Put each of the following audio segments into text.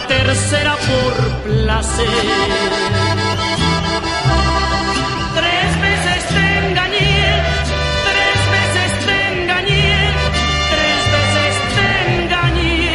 la tercera por placer. Tres veces te engañé, tres veces te engañé, tres veces te engañé.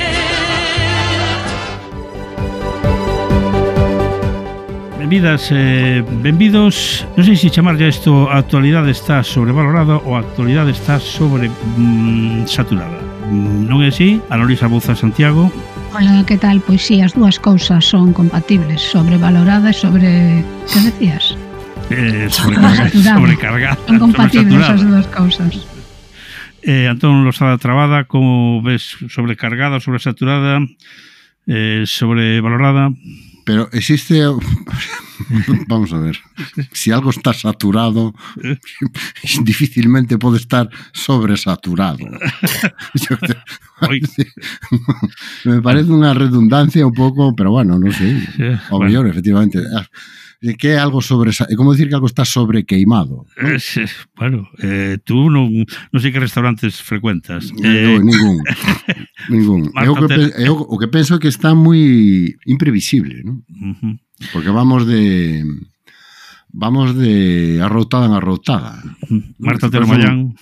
Eh, benvidos. Non sei se chamarlle ya isto a actualidade está sobrevalorada ou a actualidade está sobre mm, saturada. Mm, non é así? Ana Luisa Santiago, Hola, que tal? Pois sí, as dúas cousas son compatibles Sobrevalorada e sobre... Que decías? Eh, sobrecargada, sobrecargada Son compatibles as dúas cousas eh, Antón Losada Trabada Como ves sobrecargada, sobresaturada eh, Sobrevalorada Pero existe Vamos a ver. Si algo está saturado, difícilmente pode estar sobresaturado. Me parece unha redundancia un pouco, pero bueno, non sei. Eh, o bueno. mellor, efectivamente. Ah, de que é algo sobre é como decir que algo está sobrequeimado. ¿no? Eh, bueno, eh, tú non, non sei que restaurantes frecuentas. No, eh, ningún. ningún. o, que, é o que penso que está moi imprevisible, ¿no? Uh -huh. Porque vamos de vamos de arroutada en arroutada. Marta Termallán.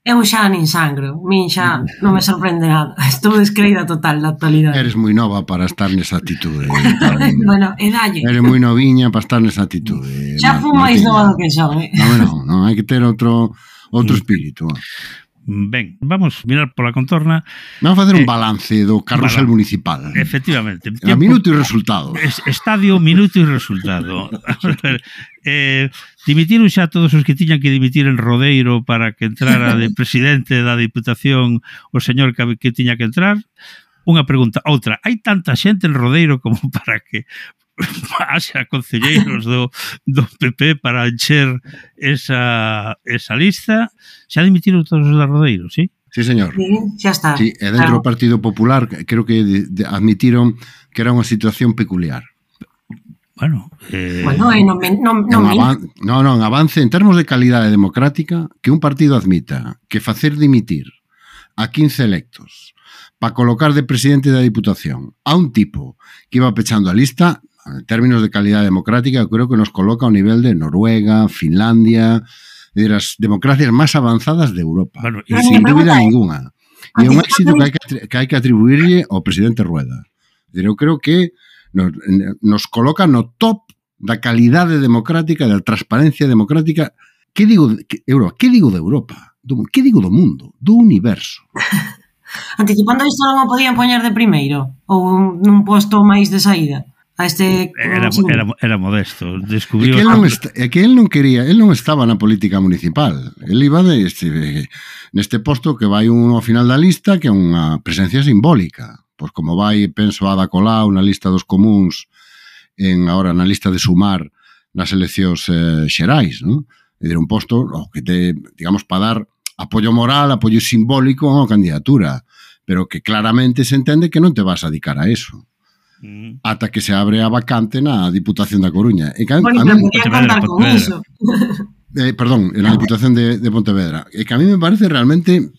Eu xa nin sangro, min xa non me sorprende nada. Estou descreída total da actualidade. Eres moi nova para estar nesa atitude. bueno, e dalle. Eres moi noviña para estar nesa atitude. Xa fu máis nova do que son, eh? Non, non, non, hai que ter outro outro espírito. Ah. Ben, vamos mirar pola contorna. Vamos facer eh, un balance do carrusel bala, municipal. Efectivamente. Tiempo, a minuto e resultado. Estadio, minuto e resultado. eh, dimitiron xa todos os que tiñan que dimitir en Rodeiro para que entrara de presidente da Diputación o señor que, que tiña que entrar. Unha pregunta, outra, hai tanta xente en Rodeiro como para que haxa concelleiros do, do PP para encher esa, esa lista. Xa dimitiron todos os da Rodeiros, sí? Sí, señor. Sí, xa está. Sí, e dentro claro. do Partido Popular creo que de, de, admitiron que era unha situación peculiar. Bueno, eh... bueno eh, non, non, non, avan... non, non, avance en termos de calidade democrática que un partido admita que facer dimitir a 15 electos para colocar de presidente da Diputación a un tipo que iba pechando a lista en términos de calidad democrática, creo que nos coloca a un nivel de Noruega, Finlandia, de las democracias más avanzadas de Europa, bueno, y sin duda ninguna. Y un éxito que hay que, que hay que, atribuirle al presidente Rueda. Yo creo que nos, nos coloca no top da calidade democrática, da transparencia democrática. Que digo, que, Europa, que digo de Europa? Do, que digo do mundo? Do universo? Anticipando isto non o podían poñer de primeiro? Ou nun posto máis de saída? a este eh, era, era, era modesto descubriu é que, non está, é que él non quería él non estaba na política municipal él iba de este, neste posto que vai un ao final da lista que é unha presencia simbólica pois como vai, penso, Ada Colau na lista dos comuns en agora na lista de sumar nas eleccións eh, xerais, non? E un posto o que te, digamos, para dar apoio moral, apoio simbólico a unha candidatura, pero que claramente se entende que non te vas a dedicar a eso mm. ata que se abre a vacante na Diputación da Coruña. E que a, bueno, a mí, Pontevedra, con Eso. Eh, perdón, en la Diputación de, de Pontevedra. E que a mí me parece realmente...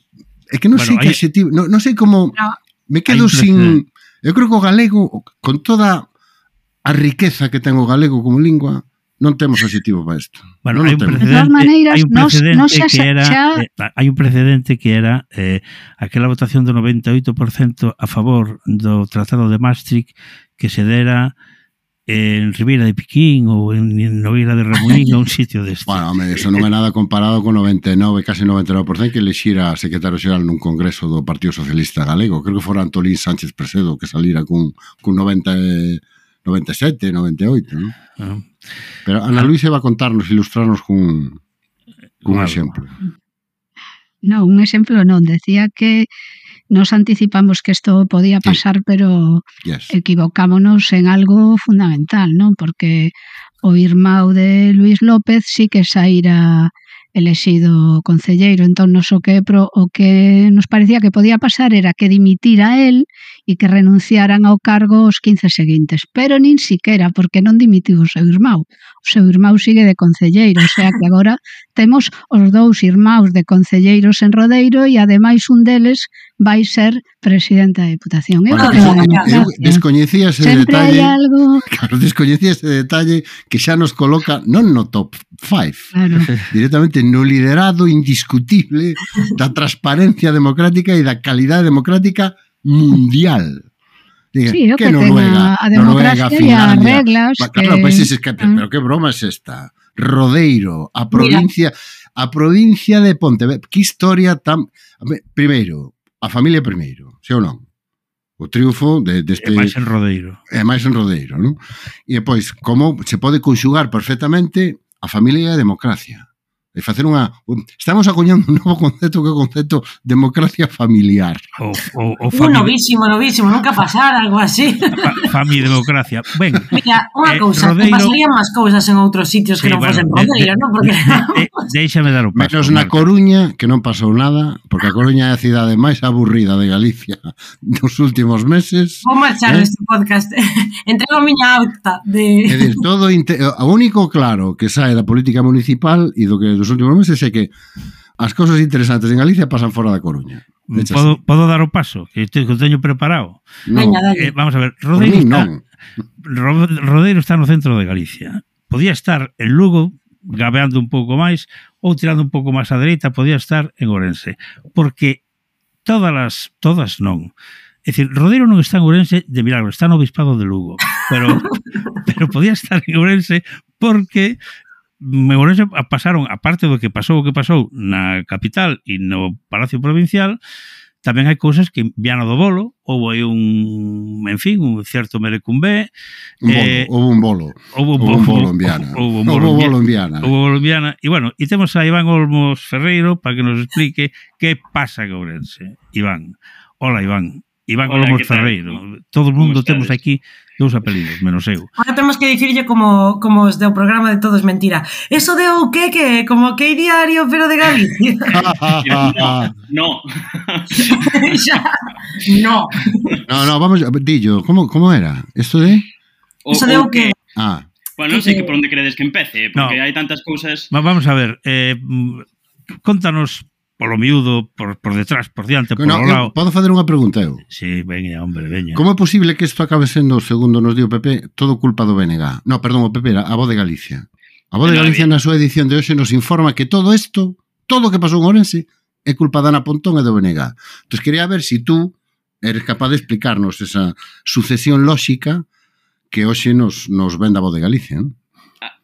É que non bueno, sei hay... que ese tipo... Non, non sei como... No. Me quedo sin... Eu creo que o galego, con toda a riqueza que ten o galego como lingua, non temos adxetivo para isto. Bueno, non hai un precedente, maneiras, hai un precedente nos, nos que era xa... eh, hai un precedente que era eh, aquela votación do 98% a favor do Tratado de Maastricht que se dera en Ribeira de Piquín ou en Noira de Remuín ou un sitio deste. Bueno, home, eso non é nada comparado con 99, case 99% que lexira secretario xeral nun congreso do Partido Socialista Galego. Creo que fora Antolín Sánchez Presedo que salira cun, cun 90 97, 98, non? Ah. Pero Ana Luisa va a contarnos, ilustrarnos cun, cun exemplo. Non, un exemplo non, decía que nos anticipamos que isto podía pasar, sí. pero yes. equivocámonos en algo fundamental, non? Porque o irmão de Luis López sí que saíra elexido concelleiro. Entón, nos o que, pro, o que nos parecía que podía pasar era que dimitira el e que renunciaran ao cargo os 15 seguintes. Pero nin siquera, porque non dimitiu o seu irmão. O seu irmão sigue de concelleiro, o sea que agora temos os dous irmãos de concelleiros en Rodeiro e ademais un deles vai ser presidenta da Diputación. Eu, bueno, eu, eu descoñecía ese Sempre detalle. Algo... Claro, descoñecía ese detalle que xa nos coloca non no top 5, claro. directamente no liderado indiscutible da transparencia democrática e da calidade democrática mundial. Diga, sí, que, que Noruega, a democracia Noruega, Finlandia, e as reglas claro, que... Países que, mm. pero que broma é es esta? Rodeiro, a provincia Mira. a provincia de Pontevedra, que historia tan Primeiro, a familia primeiro, se ou non? O triunfo de, deste... É máis en rodeiro. É máis en rodeiro, non? E, pois, como se pode conxugar perfectamente a familia e a democracia de facer unha estamos acoñando un novo concepto que é o concepto democracia familiar. O, o, o uh, fami... Novísimo, novísimo, nunca pasar algo así. Fa, fami democracia. Ben. Mira, unha eh, cousa, Rodeiro... pasarían máis cousas en outros sitios que sí, non bueno, fosen Rodeiro, non? Porque de, de, déixame dar o paso. Menos na Coruña, que non pasou nada, porque a Coruña é a cidade máis aburrida de Galicia nos últimos meses. Vou marchar eh? este podcast. Entrego a miña auta de... É de todo o único claro que sae da política municipal e do que dos últimos meses é que as cousas interesantes en Galicia pasan fora da Coruña. Podo, podo dar o paso, que este, que teño preparado. No. Eh, vamos a ver, Rodeiro está, Rodeiro está no centro de Galicia. Podía estar en Lugo, gabeando un pouco máis, ou tirando un pouco máis á dereita, podía estar en Orense. Porque todas as, todas non. É dicir, Rodeiro non está en Ourense de milagro, está no Obispado de Lugo, pero pero podía estar en Ourense porque Memoreño pasaron, aparte do que pasou o que pasou na capital e no Palacio Provincial, tamén hai cousas que Viana do Bolo houve aí un, en fin, un certo merecumbé un bolo, eh, houve un bolo. houve un, un bolo en Viana. houve un bolo, bolo en Viana houve eh. bolo en Viana. E bueno, e temos a Iván Olmos Ferreiro para que nos explique que pasa en Ourense. Iván, hola Iván. Iván Hola, Olmos Ferreiro. Todo o mundo temos aquí dous apelidos, menos eu. Ahora temos que dicirlle como, como os do programa de Todos Mentira. Eso de o que que, como que diario, pero de Galicia. no. Xa, no. no, no, vamos, dillo, como, como era? Eso de? O, Eso de o que. Ah. Bueno, non sei que por onde credes que empece, porque no. hai tantas cousas... Vamos a ver, eh, mm, contanos polo miúdo, por, por detrás, por diante, por no, polo lado. Podo fazer unha pregunta eu? Si, sí, veña, hombre, veña. Como é posible que isto acabe sendo, segundo nos dio o PP, todo culpa do BNG? No, perdón, o PP era a voz de Galicia. A voz de Galicia na súa edición de hoxe nos informa que todo isto, todo o que pasou en Orense, é culpa da Ana Pontón e do BNG. Entón, quería ver se si tú eres capaz de explicarnos esa sucesión lóxica que hoxe nos, nos vende a voz de Galicia, non?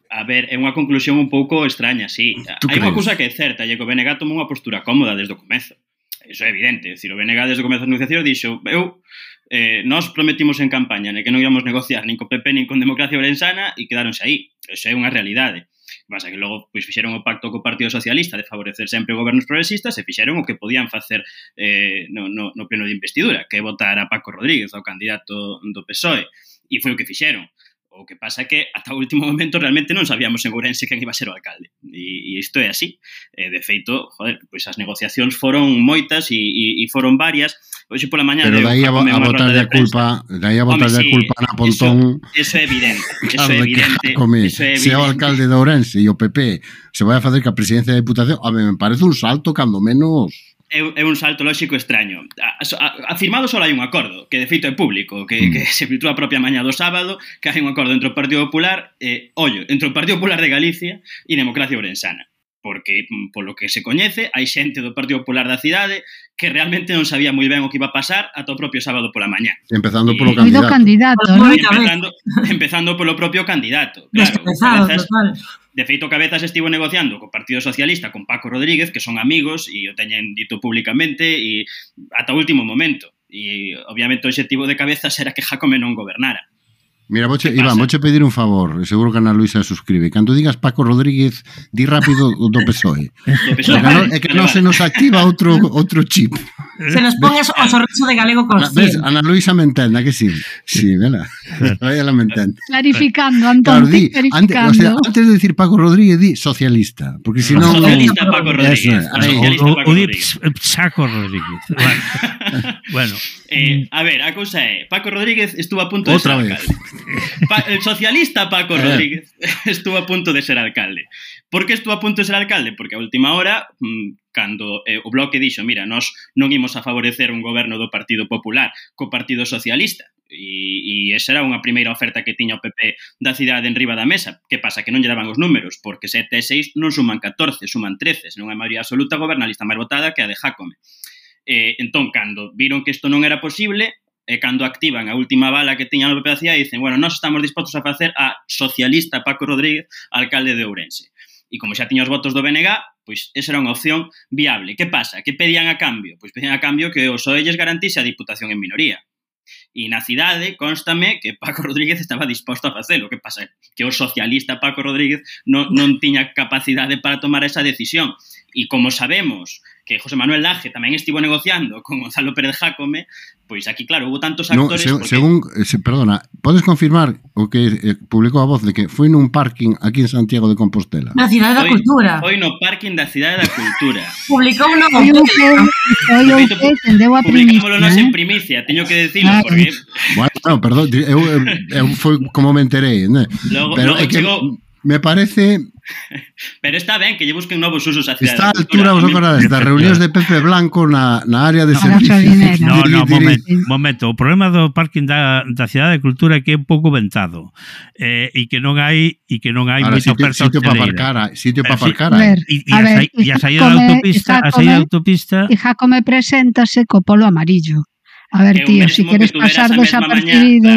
A ver, é unha conclusión un pouco extraña, sí. Hai unha cousa que é certa, e que o BNG tomou unha postura cómoda desde o comezo. Iso é evidente, decir, o BNG desde o comezo das negociacións dixo, eu eh, nós prometimos en campaña né, que non íamos negociar nin co PP nin con Democracia Orensana e quedáronse aí. Eso é unha realidade. Que pasa que logo pois, fixeron o pacto co Partido Socialista de favorecer sempre gobernos progresistas e fixeron o que podían facer eh, no, no, no pleno de investidura, que é votar a Paco Rodríguez, o candidato do PSOE. E foi o que fixeron. O que pasa é que ata o último momento realmente non sabíamos en Ourense quen iba a ser o alcalde. E, e isto é así. E, de feito, joder, pois as negociacións foron moitas e, e, e foron varias. Hoxe pola mañá... Pero daí a, a botar de culpa, daí a botar de culpa na Pontón... Eso, eso é evidente. Eso é evidente. Come, eso é evidente. Se é o alcalde de Ourense e o PP se vai a facer que a presidencia da Diputación... A me parece un salto cando menos é, é un salto lóxico extraño. A, a, afirmado só hai un acordo, que de feito é público, que, mm. que se filtrou a propia mañá do sábado, que hai un acordo entre o Partido Popular, eh, ollo, entre o Partido Popular de Galicia e Democracia Orensana porque mm, polo que se coñece, hai xente do Partido Popular da cidade que realmente non sabía moi ben o que iba a pasar ata o propio sábado pola mañá. Empezando polo e, candidato. candidato ¿no? empezando, empezando polo propio candidato. Claro, Cabezas, de feito, Cabezas estivo negociando co Partido Socialista, con Paco Rodríguez, que son amigos e o teñen dito públicamente e ata o último momento. E, obviamente, o objetivo de Cabezas era que Jacome non gobernara. Mira, voche, Iván, voche pedir un favor, seguro que Ana Luisa suscribe. Cando digas Paco Rodríguez, di rápido o do PSOE. Do PSOE. No, é que non se nos activa outro outro chip. Se nos pones o sorriso de galego consciente. Ves, Ana Luisa me entenda que sí. Sí, vela. Ela me entende. Clarificando, Antón, claro, di, clarificando. Antes, o sea, antes de decir Paco Rodríguez, di socialista. Porque si no... Socialista Paco Rodríguez. Eso, socialista o, Paco o, Rodríguez. o di Saco Rodríguez. Bueno. Eh, a ver, a cousa é, Paco Rodríguez estuvo a punto Otra de ser alcalde. Pa el socialista Paco Rodríguez estuvo a punto de ser alcalde. Por que estuvo a punto de ser alcalde? Porque a última hora, mm, cando eh, o Bloque dixo, mira, nós non imos a favorecer un goberno do Partido Popular co Partido Socialista, e, e esa era unha primeira oferta que tiña o PP da cidade en riba da mesa. Que pasa? Que non lle daban os números, porque 7 e 6 non suman 14, suman 13, non é maioría absoluta gobernalista máis votada que a de Jacome. Eh, entón, cando viron que isto non era posible, e cando activan a última bala que tiñan no PP Acía, dicen, bueno, nós estamos dispostos a facer a socialista Paco Rodríguez alcalde de Ourense. E como xa tiña os votos do BNG, pois esa era unha opción viable. Que pasa? Que pedían a cambio? Pois pedían a cambio que o PSOE garantise a diputación en minoría. E na cidade, constame que Paco Rodríguez estaba disposto a facelo. Que pasa? Que o socialista Paco Rodríguez non, non tiña capacidade para tomar esa decisión. E como sabemos que José Manuel Laje tamén estivo negociando con Gonzalo Pérez Jácome, pois aquí, claro, hubo tantos actores... No, se, porque... Según, eh, se, perdona, podes confirmar o que eh, publicou a voz de que foi nun parking aquí en Santiago de Compostela? Na Cidade da Cultura. Foi no parking da Cidade da Cultura. publicou no... Foi o que, foi o que, tendeu a primicia. Publicámoslo nos en eh. primicia, teño que decirlo, ah, porque... Bueno, no, perdón, eu, eu, eu foi como me enterei, né? Logo, Pero logo é que chegou... me parece Pero está ben que lle busquen novos usos a cidade. Está a altura vos acordades das reunións de Pepe Blanco na, na área de servicios. No, no, momento, momento. O problema do parking da, da cidade de cultura é que é un pouco ventado eh, e que non hai e que non hai Ahora, moita oferta sitio para aparcar, sitio para aparcar. E a saída da autopista, a saída da autopista. E Jacome preséntase co polo amarillo. A ver, tío, se si queres pasar desapercibido.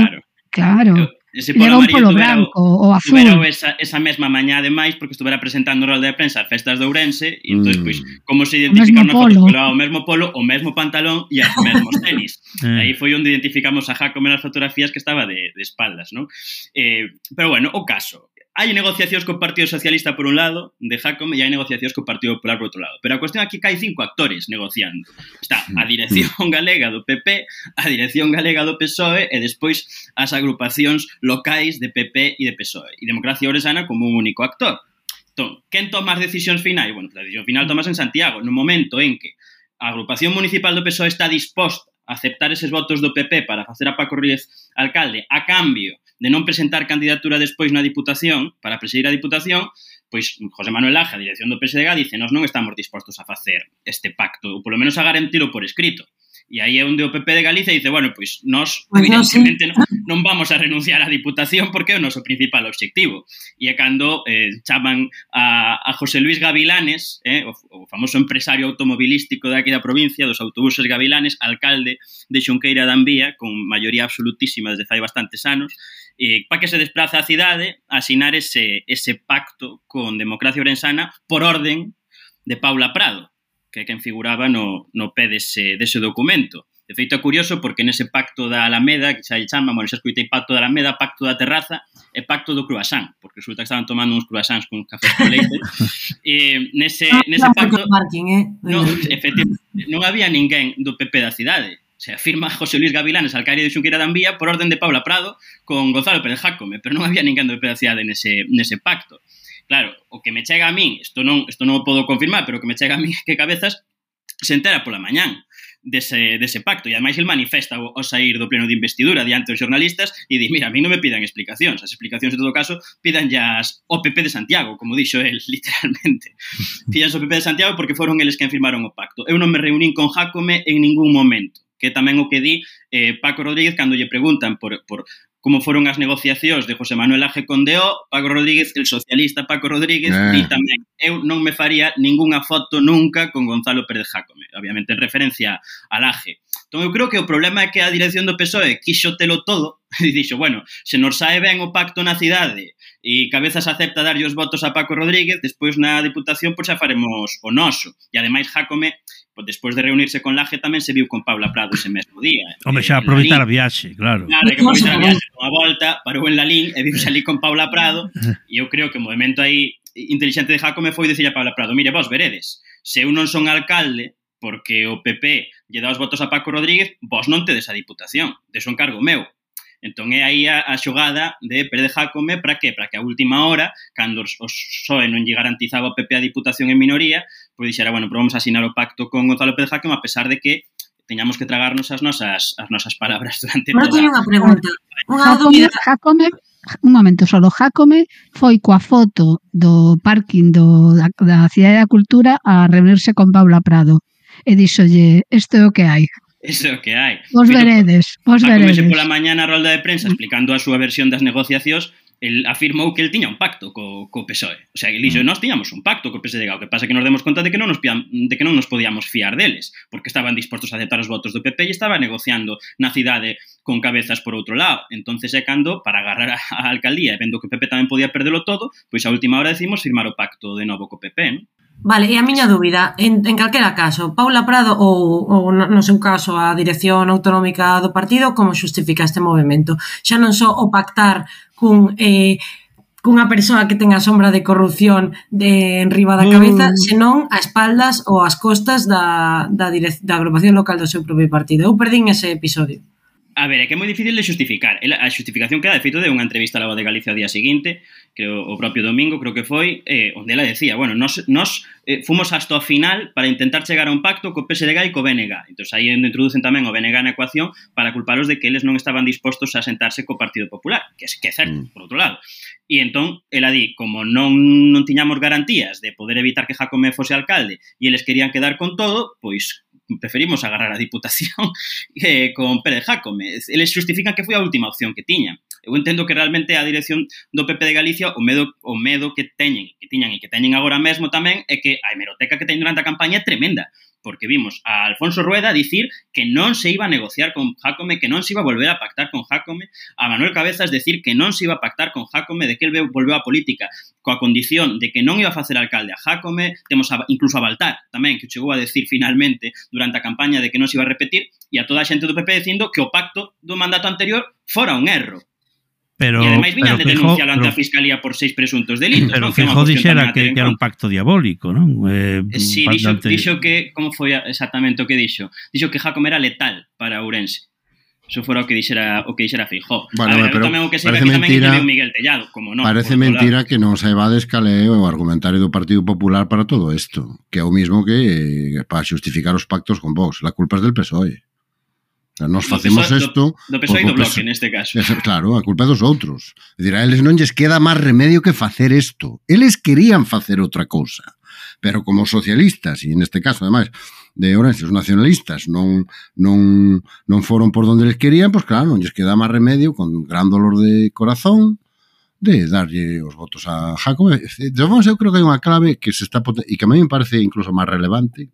Claro. claro. Ese polo Leva un polo branco ou azul. Tuvera esa, esa mesma mañá ademais porque estuvera presentando rol de prensa as festas de Ourense e entón, pois, mm. pois, como se identificaron na foto, levaba o mesmo polo, o mesmo pantalón e os mesmos tenis. eh. Aí foi onde identificamos a Jacome nas fotografías que estaba de, de espaldas, non? Eh, pero bueno, o caso, hai negociacións co Partido Socialista por un lado, de Jacome, e hai negociacións co Partido Popular por outro lado. Pero a cuestión aquí que hai cinco actores negociando. Está a dirección mm. galega do PP, a dirección galega do PSOE e despois as agrupacións locais de PP e de PSOE. E Democracia Oresana como un único actor. Entón, quen toma as decisións finais? Bueno, a decisión final tomas en Santiago, no momento en que a agrupación municipal do PSOE está disposta aceptar eses votos do PP para facer a Paco Ríez alcalde a cambio de non presentar candidatura despois na Diputación, para presidir a Diputación, pois José Manuel Laja, a dirección do PSDG, dice, nós non estamos dispostos a facer este pacto, ou polo menos a garantilo por escrito. E aí é onde o PP de Galicia dice, bueno, pois nós pues evidentemente sí. non, non vamos a renunciar á Diputación porque é o noso principal obxectivo. E é cando eh, chaman a, a José Luis Gavilanes, eh, o, o famoso empresario automobilístico de aquí da provincia, dos autobuses Gavilanes, alcalde de Xunqueira da Ambía, con maioría absolutísima desde fai bastantes anos, eh, para que se desplaza a cidade a asinar ese, ese pacto con Democracia Orensana por orden de Paula Prado que é quen figuraba no, no pé dese, dese documento. De feito, é curioso porque nese pacto da Alameda, que xa lle chama, bueno, xa escutei pacto da Alameda, pacto da terraza e pacto do croissant, porque resulta que estaban tomando uns croissants con café con leite. e nese, ah, nese pacto... Martín, eh? Non, efectivamente, non había ninguén do PP da cidade. Se afirma José Luis Gavilanes, alcaide de Xunqueira da Ambía, por orden de Paula Prado, con Gonzalo Pérez Jacome, pero non había ninguén do PP da cidade nese, nese pacto. Claro, o que me chega a min, isto non, isto non o podo confirmar, pero o que me chega a min que cabezas se entera pola mañán dese, dese pacto. E ademais el manifesta ao, o sair do pleno de investidura diante dos xornalistas e di, mira, a mí non me pidan explicacións as explicacións en todo caso pidan as o PP de Santiago, como dixo el literalmente, pidan o PP de Santiago porque foron eles que firmaron o pacto. Eu non me reunín con Jacome en ningún momento que tamén o que di eh, Paco Rodríguez cando lle preguntan por, por como foron as negociacións de José Manuel Aje Condeó, Paco Rodríguez, el socialista Paco Rodríguez, eh. e tamén eu non me faría ningunha foto nunca con Gonzalo Pérez Jacome, obviamente en referencia al Aje. Entón, eu creo que o problema é que a dirección do PSOE quixo telo todo e dixo, bueno, se nos sae ben o pacto na cidade e Cabezas acepta darlle os votos a Paco Rodríguez, despois na Diputación pois xa faremos o noso. E ademais Jacome despois de reunirse con Laje tamén se viu con Paula Prado ese mesmo día. Eh. Home, xa aproveitar a viaxe, claro. Claro, que aproveitar a viaxe, unha volta, parou en Lalín e viu ali con Paula Prado e eu creo que o movimento aí inteligente de Jacome foi dicir a Paula Prado, mire, vos veredes, se eu non son alcalde, porque o PP lle dá os votos a Paco Rodríguez, vos non tedes a diputación, de un cargo meu. Entón é aí a, a xogada de Pérez Jacome ¿eh? para que? Para que a última hora, cando os, os SOE non lle garantizaba o PP a diputación en minoría, pois dixera, bueno, pero vamos a asinar o pacto con Gonzalo Pérez Hackam a pesar de que teñamos que tragarnos as nosas as nosas palabras durante Pero toda... unha pregunta, unha dúbida. Jacome, un momento solo, Jacome foi coa foto do parking do, da, da Cidade da Cultura a reunirse con Paula Prado e dixolle, isto é o que hai. Isto é o que hai. Vos veredes, vos veredes. Jacome pola mañana a rolda de prensa explicando a súa versión das negociacións el afirmou que el tiña un pacto co, co PSOE. O sea, el dixo, mm. nós tiñamos un pacto co PSDG, o que pasa que nos demos conta de que non nos de que non nos podíamos fiar deles, porque estaban dispostos a aceptar os votos do PP e estaba negociando na cidade con cabezas por outro lado. Entonces é cando, para agarrar a, a alcaldía vendo que o PP tamén podía perdelo todo, pois a última hora decimos firmar o pacto de novo co PP, non? Vale, e a miña dúbida, en, en calquera caso, Paula Prado ou, ou no seu caso a dirección autonómica do partido, como xustifica este movimento? Xa non só o pactar cun eh, cunha persoa que ten a sombra de corrupción de enriba da cabeza, mm. senón a espaldas ou as costas da, da, direc da agrupación local do seu propio partido. Eu perdín ese episodio. A ver, é que é moi difícil de xustificar. A xustificación que dá, de feito, de unha entrevista a la voz de Galicia o día seguinte, creo o propio domingo, creo que foi, eh, onde ela decía, bueno, nos, nos eh, fomos hasta o final para intentar chegar a un pacto co PSDG e co BNG. Entón, aí introducen tamén o BNG na ecuación para culparos de que eles non estaban dispostos a sentarse co Partido Popular, que é, que é certo, mm. por outro lado. E entón, ela di, como non, non tiñamos garantías de poder evitar que Jacome fose alcalde e eles querían quedar con todo, pois preferimos agarrar a Diputación eh, con Pérez Jacome. Eles justifican que foi a última opción que tiñan. Eu entendo que realmente a dirección do PP de Galicia o medo o medo que teñen, que tiñan e que teñen agora mesmo tamén é que a hemeroteca que teñen durante a campaña é tremenda porque vimos a Alfonso Rueda dicir que non se iba a negociar con Jacome, que non se iba a volver a pactar con Jacome, a Manuel Cabezas dicir que non se iba a pactar con Jacome, de que el volveu a política, coa condición de que non iba a facer alcalde a Jacome, temos a, incluso a Baltar tamén, que chegou a decir finalmente durante a campaña de que non se iba a repetir, e a toda a xente do PP dicindo que o pacto do mandato anterior fora un erro. Pero, e ademais viñan de denunciar ante a Fiscalía por seis presuntos delitos. Pero non? Feijóo dixera que, que era un pacto diabólico, non? Eh, eh, sí, dixo, ante... dixo que, como foi exactamente o que dixo? Dixo que Jacome era letal para Ourense. Eso fora o que dixera o que dixera Feijó. Bueno, a ver, pero tamén o que se parece que mentira, tamén Miguel Tellado, como non. Parece mentira que non se evades cal é o argumentario do Partido Popular para todo isto, que é o mismo que eh, para xustificar os pactos con Vox. La culpa es del PSOE. Sea, nós facemos isto... Do, do PSOE e do Bloque, neste caso. Claro, a culpa é dos outros. É dicir, a eles non lles queda máis remedio que facer isto. Eles querían facer outra cousa. Pero como socialistas, e neste caso, ademais, de Orense, os nacionalistas non, non, non foron por donde les querían, pois claro, non lles queda máis remedio, con gran dolor de corazón, de darlle os votos a Jacob. De Fons, eu creo que hai unha clave que se está e que a mí me parece incluso máis relevante,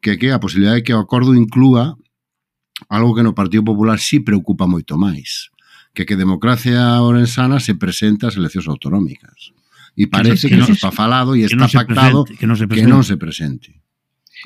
que que a posibilidad de que o acordo inclúa algo que no Partido Popular sí preocupa moito máis, que que democracia orensana se presenta as eleccións autonómicas. E parece que, que, que non está falado e está pactado presente, que non se presente. Que non se presente.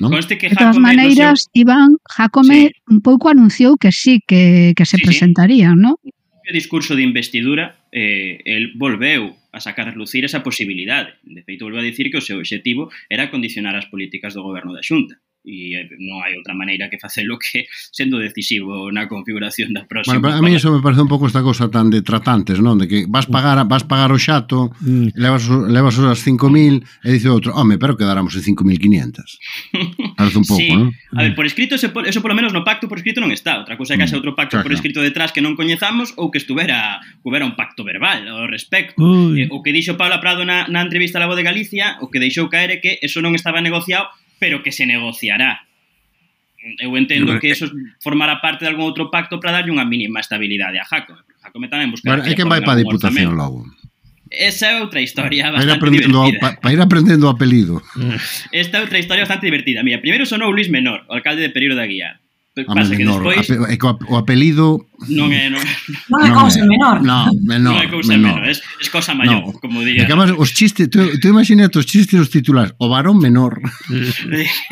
¿No? Conste que de todas maneiras, no se... Iván, Jacome sí. un pouco anunciou que sí, que, que se sí, presentarían, sí. ¿no? O discurso de investidura, eh, el volveu a sacar a lucir esa posibilidade. De feito, volveu a dicir que o seu objetivo era condicionar as políticas do goberno da Xunta e eh, non hai outra maneira que facelo que sendo decisivo na configuración da próxima. Bueno, a mí eso me parece un pouco esta cosa tan de tratantes, non? De que vas pagar vas pagar o xato, mm. levas, levas as 5.000 e dice outro, home, pero quedáramos en 5.500. Parece un pouco, sí. non? A ver, mm. por escrito, eso por, eso polo menos no pacto por escrito non está. Outra cousa é que haxa mm. outro pacto Chaca. por escrito detrás que non coñezamos ou que estuvera que houbera un pacto verbal ao respecto. Eh, o que dixo Paula Prado na, na entrevista a la Voz de Galicia, o que deixou caer é que eso non estaba negociado pero que se negociará. Eu entendo que eso formará parte de algún outro pacto para darlle unha mínima estabilidade a Jacome. Jacome tamén buscará... Bueno, é que vai para a Diputación logo. Esa é outra historia para ir aprendendo divertida. Para ir aprendendo o apelido. Esta é outra historia bastante divertida. Mira, primeiro sonou Luis Menor, o alcalde de Pereiro da Guía. Ah, pasa que menor, despois... Ape, o apelido... Non é... Eh, non, non é cousa menor. Non, menor. Non é cousa menor, é, é cousa maior, no. como diría. Que, además, os chistes, tú, tú imagínate os chistes os titulares, o varón menor.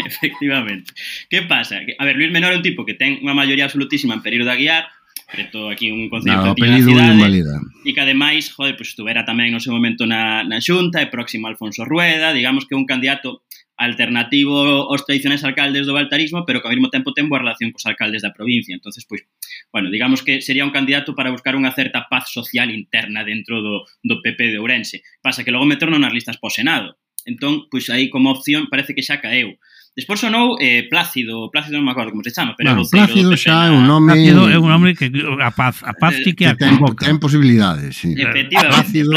Efectivamente. Que pasa? A ver, Luis Menor é un tipo que ten unha maioría absolutísima en período da guiar, preto aquí un concello no, infantil cidade, invalida. e que ademais, joder, pois pues, estuvera tamén no seu momento na, na xunta, e próximo a Alfonso Rueda, digamos que é un candidato alternativo aos tradicionais alcaldes do baltarismo, pero que ao mesmo tempo ten boa relación cos alcaldes da provincia. entonces pois, bueno, digamos que sería un candidato para buscar unha certa paz social interna dentro do, do PP de Ourense. Pasa que logo meterno nas listas para o Senado. Entón, pois aí como opción parece que xa caeu. Despois sonou eh, Plácido, Plácido non me acordo como se chama, pero bueno, Plácido xa é un nome Plácido é un nome que a paz, a paz eh, que, que ten, ten posibilidades, sí. Efectivamente, Plácido...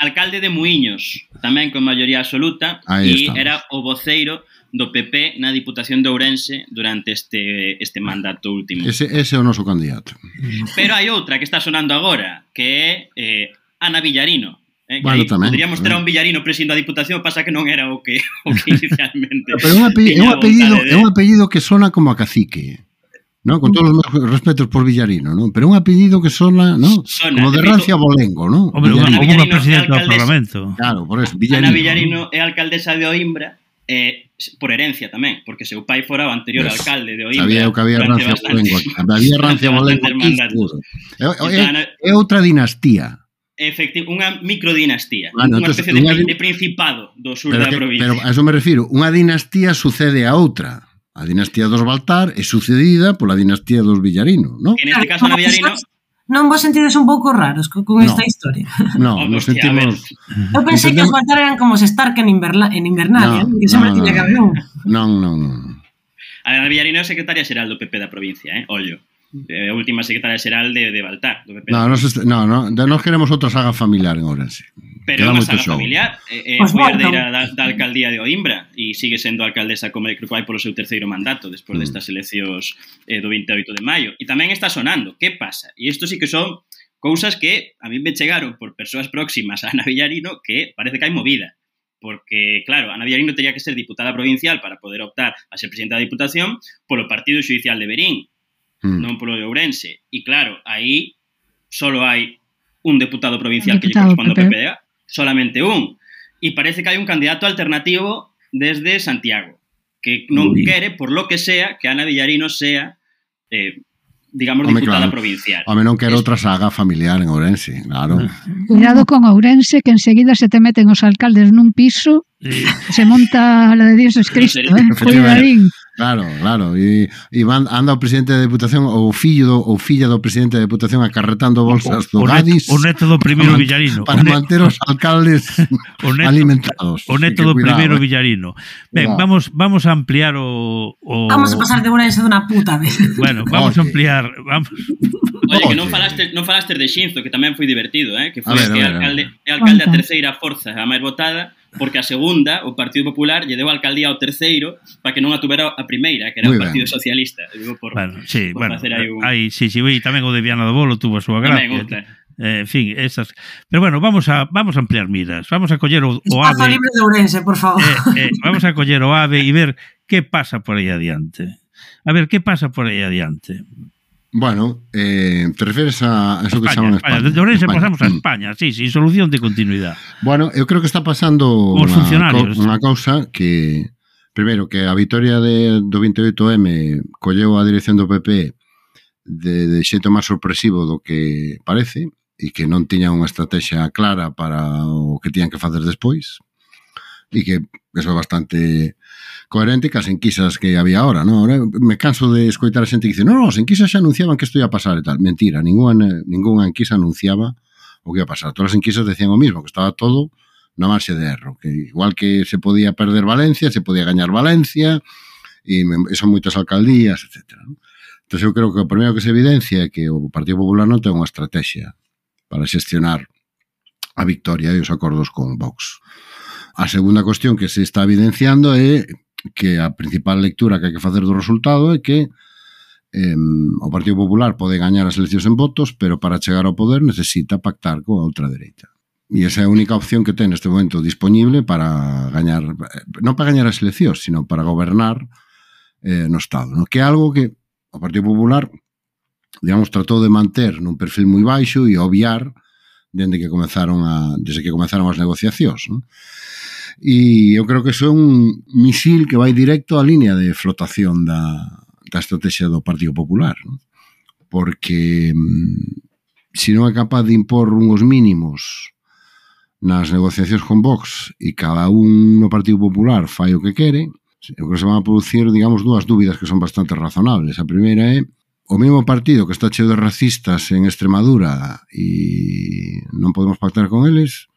alcalde de Muiños, tamén con maioría absoluta e era o voceiro do PP na Diputación de Ourense durante este este mandato último. Ese, ese é o noso candidato. Pero hai outra que está sonando agora, que é eh, Ana Villarino, Eh, bueno, tamén, podríamos ter a un Villarino presindo a Diputación, pasa que non era o que, o que inicialmente. Pero é un, apellido, é un apellido, de... é un apellido que sona como a cacique. ¿no? Con todos os meus mm. respetos por Villarino, ¿no? Pero un apellido que sona, ¿no? Sona, como de rancia bolengo, ¿no? Hombre, Villarino. Villarino unha presidenta do Parlamento. Claro, por eso, Villarino. Ana Villarino ¿no? é alcaldesa de Oimbra, eh, por herencia tamén, porque seu pai fora o anterior pues, alcalde de Oimbra. Sabía que había rancia bolengo. Había rancia bolengo aquí. É, é, é outra dinastía efectivo, unha microdinastía, ah, no, unha especie unha... De, de principado do sur pero da que, provincia. Pero a eso me refiro, unha dinastía sucede a outra. A dinastía dos Baltar é sucedida pola dinastía dos Villarino, non? En este caso na Villarino Non vos sentides un pouco raros con, con no, esta historia? No, oh, nos sentimos... Eu pensei que os Baltar eran como os Stark en, Inverla... en Invernalia, no, eh, que sempre no, tiña no, que haber un. Non, non, non. A ver, Villarino é secretaria xeral do PP da provincia, eh? Ollo eh, última secretaria xeral de, de Baltar. Do PP. No, nos, no, no, nos queremos outra saga familiar en Ourense. Pero unha saga show. familiar eh, eh, pues foi herdeira da, da alcaldía de Oimbra e sigue sendo alcaldesa como de Crucuai polo seu terceiro mandato despois destas mm. eleccións eh, do 28 de maio. E tamén está sonando. Que pasa? E isto sí que son cousas que a mí me chegaron por persoas próximas a Ana Villarino que parece que hai movida porque, claro, Ana Villarino teria que ser diputada provincial para poder optar a ser presidenta da Diputación polo Partido Judicial de Berín, mm. non polo de Ourense. E claro, aí solo hai un deputado provincial deputado, que lle corresponde ao PPDA, solamente un. E parece que hai un candidato alternativo desde Santiago, que non Uy. quere, por lo que sea, que Ana Villarino sea eh, digamos, Home, diputada claro. provincial. Home, non quero outra saga familiar en Ourense, claro. Ah. Cuidado con Ourense, que enseguida se te meten os alcaldes nun piso, sí. se monta a la de Dios es Cristo, eh? Cuidadín. Claro, claro, e, e van, anda o presidente da Deputación ou o fillo do, ou filla do presidente da Deputación acarretando bolsas do o Gadis. Neto, o neto do primeiro Villarino. Para manter os alcaldes o neto, alimentados. O neto do primeiro eh. Villarino. Ben, cuidado. vamos vamos a ampliar o, o Vamos a pasar de Ourense dunha puta vez. Bueno, vamos Oye. a ampliar, vamos Oye, que non falaste, non falaste de Xinzo, que tamén foi divertido, eh? que foi ver, que ver, alcalde, alcalde a terceira forza, a máis votada, porque a segunda o Partido Popular lle deu a alcaldía ao terceiro para que non a tuvera a primeira, que era Muy o Partido ben. Socialista. Digo, por, bueno, sí, por bueno, facer aí un... Aí, sí, sí, e tamén o de Viana do Bolo tuvo a súa gracia. Tamén. Eh, en fin, esas. Pero bueno, vamos a vamos a ampliar miras. Vamos a coller o, o ave. libre de Ourense, por favor. Eh, eh, vamos a coller o ave e ver que pasa por aí adiante. A ver que pasa por aí adiante. Bueno, eh, te refires a, eso que España, España. España. De Ourense España. pasamos a mm. España, sí, sí, solución de continuidad. Bueno, eu creo que está pasando Os unha, funcionarios. Co, unha cousa que, primeiro, que a vitoria de, do 28M colleu a dirección do PP de, de xeito máis sorpresivo do que parece e que non tiña unha estrategia clara para o que tiñan que facer despois e que eso é bastante coherente cas enquisas que había ahora, non? Ahora me canso de escoitar a xente que dice, non, no, as enquisas xa anunciaban que isto ia pasar e tal. Mentira, ninguna, ninguna enquisa anunciaba o que ia pasar. Todas as enquisas decían o mismo, que estaba todo na marxe de erro, que igual que se podía perder Valencia, se podía gañar Valencia, e son moitas alcaldías, etc. Entón, eu creo que o primeiro que se evidencia é que o Partido Popular non ten unha estrategia para xestionar a victoria e os acordos con Vox. A segunda cuestión que se está evidenciando é que a principal lectura que hai que facer do resultado é que eh, o Partido Popular pode gañar as eleccións en votos, pero para chegar ao poder necesita pactar coa outra dereita. E esa é a única opción que ten neste momento disponible para gañar, non para gañar as eleccións, sino para gobernar eh, no Estado. No? Que é algo que o Partido Popular, digamos, tratou de manter nun perfil moi baixo e obviar dende que comenzaron a, desde que comenzaron as negociacións. Non? e eu creo que iso é un misil que vai directo á línea de flotación da, da estrategia do Partido Popular, non? porque mm, se non é capaz de impor unhos mínimos nas negociacións con Vox e cada un no Partido Popular fai o que quere, eu creo que se van a producir, digamos, dúas dúbidas que son bastante razonables. A primeira é o mesmo partido que está cheo de racistas en Extremadura e non podemos pactar con eles,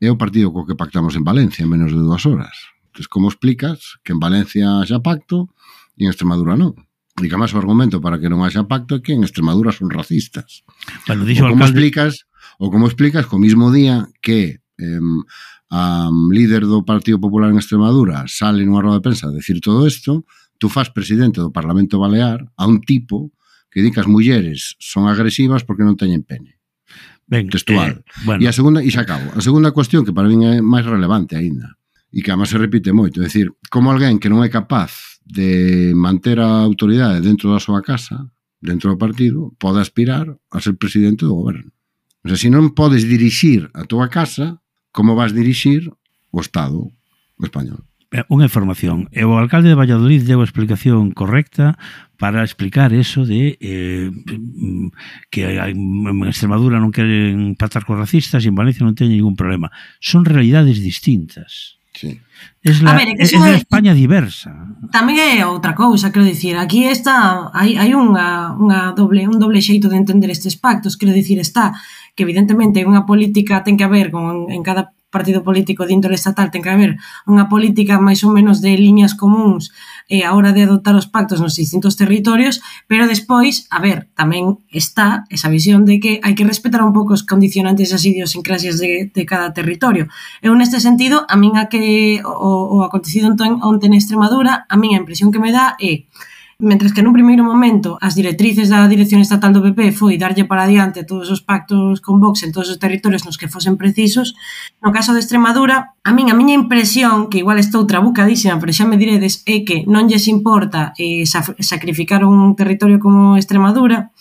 é o partido co que pactamos en Valencia en menos de dúas horas. Entón, como explicas que en Valencia xa pacto e en Extremadura non? E que máis o argumento para que non haxa pacto é que en Extremadura son racistas. Bueno, dixo o como alcalde... explicas, ou como explicas, co mismo día que eh, a líder do Partido Popular en Extremadura sale nunha roda de prensa a decir todo isto, tú faz presidente do Parlamento Balear a un tipo que di que as mulleres son agresivas porque non teñen pene. Ben, textual. Eh, bueno. E a segunda, e xa acabo, a segunda cuestión que para min é máis relevante aínda e que además se repite moito, é dicir, como alguén que non é capaz de manter a autoridade dentro da súa casa, dentro do partido, pode aspirar a ser presidente do goberno. O sea, se non podes dirixir a túa casa, como vas dirixir o Estado español? Eh, unha información. E o alcalde de Valladolid deu a explicación correcta para explicar eso de eh, que en Extremadura non queren patar con racistas e en Valencia non teñen ningún problema. Son realidades distintas. Sí. Es la, a ver, é que é, é España diversa. Tamén é outra cousa, quero dicir, aquí está hai, hai unha, unha doble un doble xeito de entender estes pactos, quero dicir, está que evidentemente hai unha política ten que haber con en cada partido político de índole estatal ten que haber unha política máis ou menos de liñas comuns eh, a hora de adoptar os pactos nos distintos territorios, pero despois, a ver, tamén está esa visión de que hai que respetar un pouco os condicionantes e as idiosincrasias de, de cada territorio. Eu neste sentido, a min a que o, o acontecido entón, onte en Extremadura, a miña impresión que me dá é eh, Mentre que nun primeiro momento as directrices da Dirección Estatal do PP foi darlle para adiante todos os pactos con Vox en todos os territorios nos que fosen precisos, no caso de Extremadura, a min a miña impresión, que igual estou trabucadísima, pero xa me diredes, é que non lles importa eh, sacrificar un territorio como Extremadura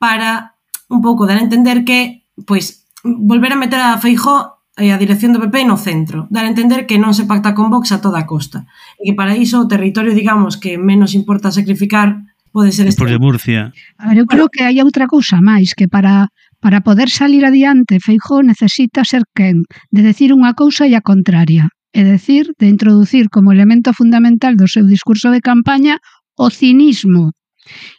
para un pouco dar a entender que pois volver a meter a Feijó e a dirección do PP no centro, dar a entender que non se pacta con Vox a toda a costa, e que para iso o territorio, digamos, que menos importa sacrificar pode ser este. Por de Murcia. A ver, eu creo que hai outra cousa máis, que para para poder salir adiante, Feijó necesita ser quen, de decir unha cousa e a contraria, é decir, de introducir como elemento fundamental do seu discurso de campaña o cinismo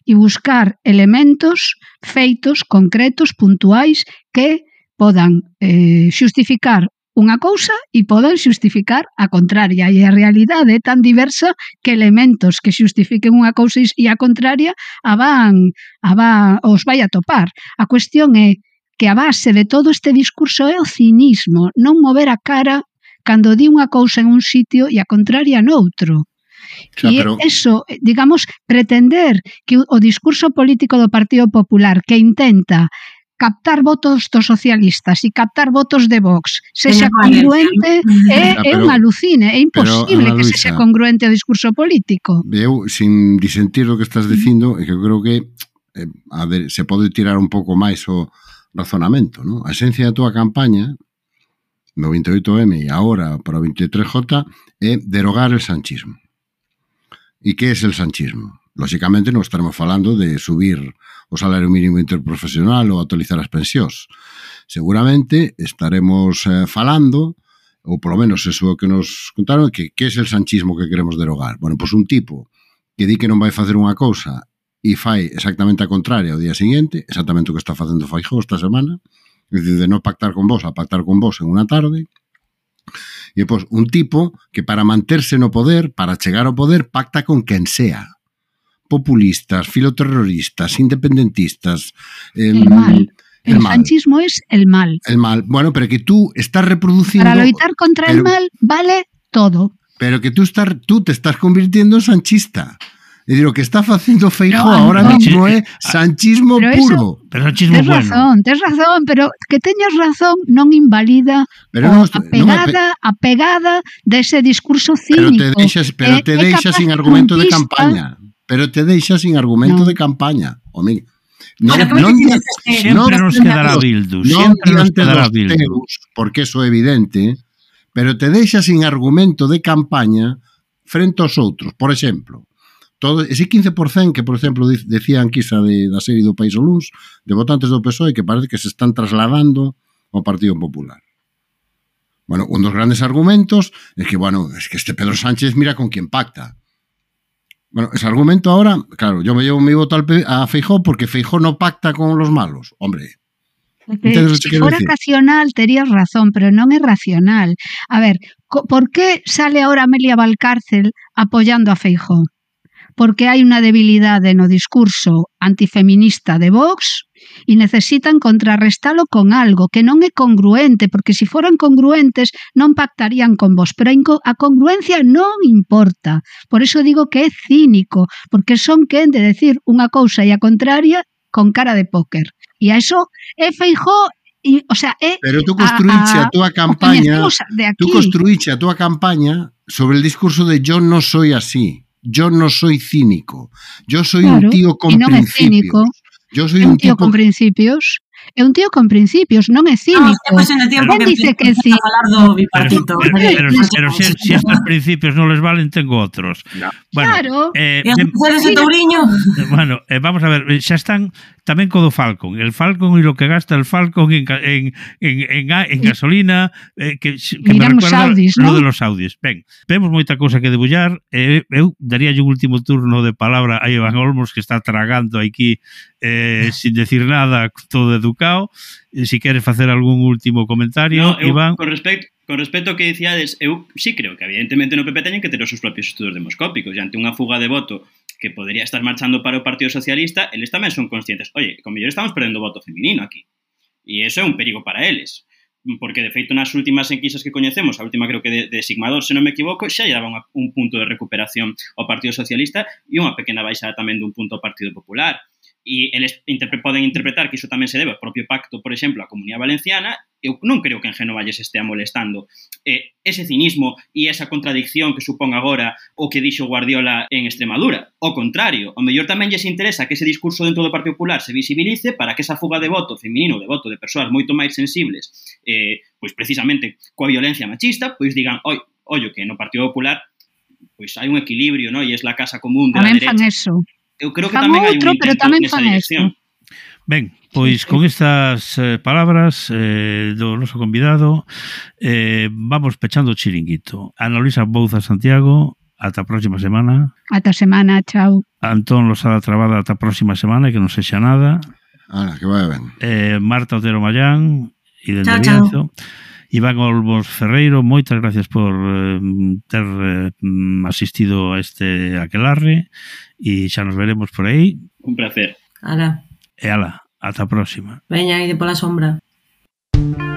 e buscar elementos, feitos concretos, puntuais, que podan eh, xustificar unha cousa e poden xustificar a contraria. E a realidade é tan diversa que elementos que xustifiquen unha cousa e a contraria a van, a van, os vai a topar. A cuestión é que a base de todo este discurso é o cinismo, non mover a cara cando di unha cousa en un sitio e a contraria noutro. Xa, e pero... eso, digamos, pretender que o discurso político do Partido Popular que intenta captar votos dos socialistas e captar votos de Vox sexa congruente é, é un alucine, é imposible pero, que sexa congruente o discurso político. Eu, sin disentir do que estás dicindo, é que eu creo que eh, a ver, se pode tirar un pouco máis o razonamento, non? A esencia da túa campaña no 28M e agora para o 23J é derogar el sanchismo. E que é el sanchismo? Lóxicamente non estaremos falando de subir o salario mínimo interprofesional ou actualizar as pensións. Seguramente estaremos eh, falando ou polo menos eso que nos contaron, que que é el sanchismo que queremos derogar. Bueno, pois un tipo que di que non vai facer unha cousa e fai exactamente a contraria ao día seguinte, exactamente o que está facendo Faijó esta semana, de non pactar con vos a pactar con vos en unha tarde, e pois un tipo que para manterse no poder, para chegar ao poder, pacta con quen sea populistas, filoterroristas, independentistas. Eh, el mal. El, el mal. es el mal. El mal. Bueno, pero que tú estás reproduciendo. Para luchar contra pero, el mal vale todo. Pero que tú, estás, tú te estás convirtiendo en sanchista. E digo, que está facendo Feijóo no, ahora no. mismo é sanchismo pero puro. Eso, pero sanchismo tes bueno. razón, tes razón, pero que teñas razón non invalida pero no, a pegada, non, a pegada dese discurso cínico. Pero te deixas, pero te deixas sin argumento de campaña pero te deixa sin argumento no. de campaña. O min, non, non, non, sempre nos quedará Bildu, sempre nos quedará Bildu. Teus, porque eso é evidente, pero te deixa sin argumento de campaña frente aos outros. Por exemplo, todo ese 15% que, por exemplo, decía Anquisa de, da serie do País o Luns, de votantes do PSOE que parece que se están trasladando ao Partido Popular. Bueno, un dos grandes argumentos é que, bueno, es que este Pedro Sánchez mira con quen pacta. Bueno, ese argumento ahora, claro, yo me llevo mi voto al, a Feijó porque Feijó no pacta con los malos. Hombre, se fora racional, terías razón, pero non é racional. A ver, por que sale ahora Amelia Valcárcel apoyando a Feijó? Porque hai unha debilidade no discurso antifeminista de Vox e necesitan contrarrestalo con algo que non é congruente, porque se si foran congruentes non pactarían con vos, pero a congruencia non importa. Por iso digo que é cínico, porque son quen de decir unha cousa e a contraria con cara de póker. E a eso é Feijó e, o sea, é Pero tú construíche a, a, a túa campaña, tú construíche a túa campaña sobre el discurso de yo no soy así. Yo no soy cínico. Yo soy claro, un tío con y no principios. Es cínico. Yo soy un, un tío tipo... con principios. É un tío con principios, non é cínico. Non, estamos tiempo pero, dice que sí. do. Pero, pero, pero, pero se, si, si estes principios non les valen, tengo outros. No. Bueno, claro. Eh, e os Touriño. Bueno, eh, vamos a ver, eh, xa están tamén co do Falcon. El Falcon e lo que gasta el Falcon en, en, en, en, en gasolina, eh, que, que Miramos me recuerda Saudis, lo ¿no? de los Audis. Ben, vemos moita cousa que debullar. Eh, eu daría un último turno de palabra a Iván Olmos, que está tragando aquí eh, sin decir nada, todo educado. E, si queres facer algún último comentario, no, eu, Iván. Con respecto, Con respecto ao que dicíades, eu sí creo que evidentemente no PP teñen que ter os seus propios estudos demoscópicos e ante unha fuga de voto que podería estar marchando para o Partido Socialista, eles tamén son conscientes, oye, con mellor estamos perdendo voto feminino aquí. E eso é un perigo para eles. Porque, de feito, nas últimas enquisas que coñecemos, a última creo que de, de Sigmador, se non me equivoco, xa lle daba unha, un punto de recuperación ao Partido Socialista e unha pequena baixada tamén dun punto ao Partido Popular. E eles interpre poden interpretar que iso tamén se debe ao propio pacto, por exemplo, a Comunidade Valenciana, eu non creo que en Génova lles estea molestando. Eh, ese cinismo e esa contradicción que supón agora o que dixo Guardiola en Extremadura. O contrario, o mellor tamén lles interesa que ese discurso dentro do Partido Popular se visibilice para que esa fuga de voto feminino, de voto de persoas moito máis sensibles, eh, pois precisamente coa violencia machista, pois digan, oi, ollo, que no Partido Popular pois hai un equilibrio, no? E é a casa común de tamén la derecha. Fan eso eu creo que fan tamén outro, hai un pero tamén fan dirección. Esto. Ben, pois con estas eh, palabras eh, do noso convidado eh, vamos pechando o chiringuito. Ana Luisa Bouza Santiago, ata a próxima semana. Ata semana, chao. Antón Losada Trabada, ata a próxima semana, que non sexa nada. Ana, que vai ben. Eh, Marta Otero Mayán, e dende chao, Bienzo. chao. Iván Olmos Ferreiro, moitas gracias por eh, ter eh, asistido a este aquelarre e xa nos veremos por aí. Un placer. Ala. E ala, ata a próxima. Veña, aí de pola sombra. Música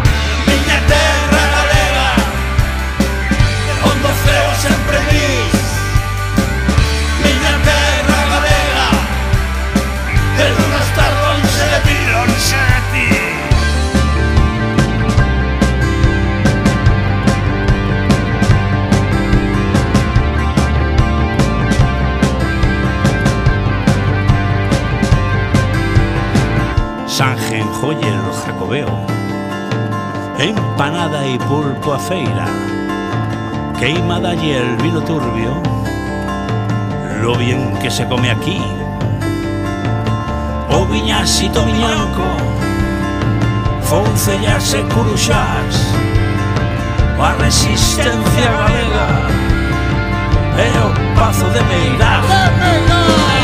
joyer no jacobeo Empanada e pulpo a feira. Queimada y el vino turbio. Lo bien que se come aquí. O viñasito viñanco Foncellas e curuxás A resistencia galega E o pazo de Meirás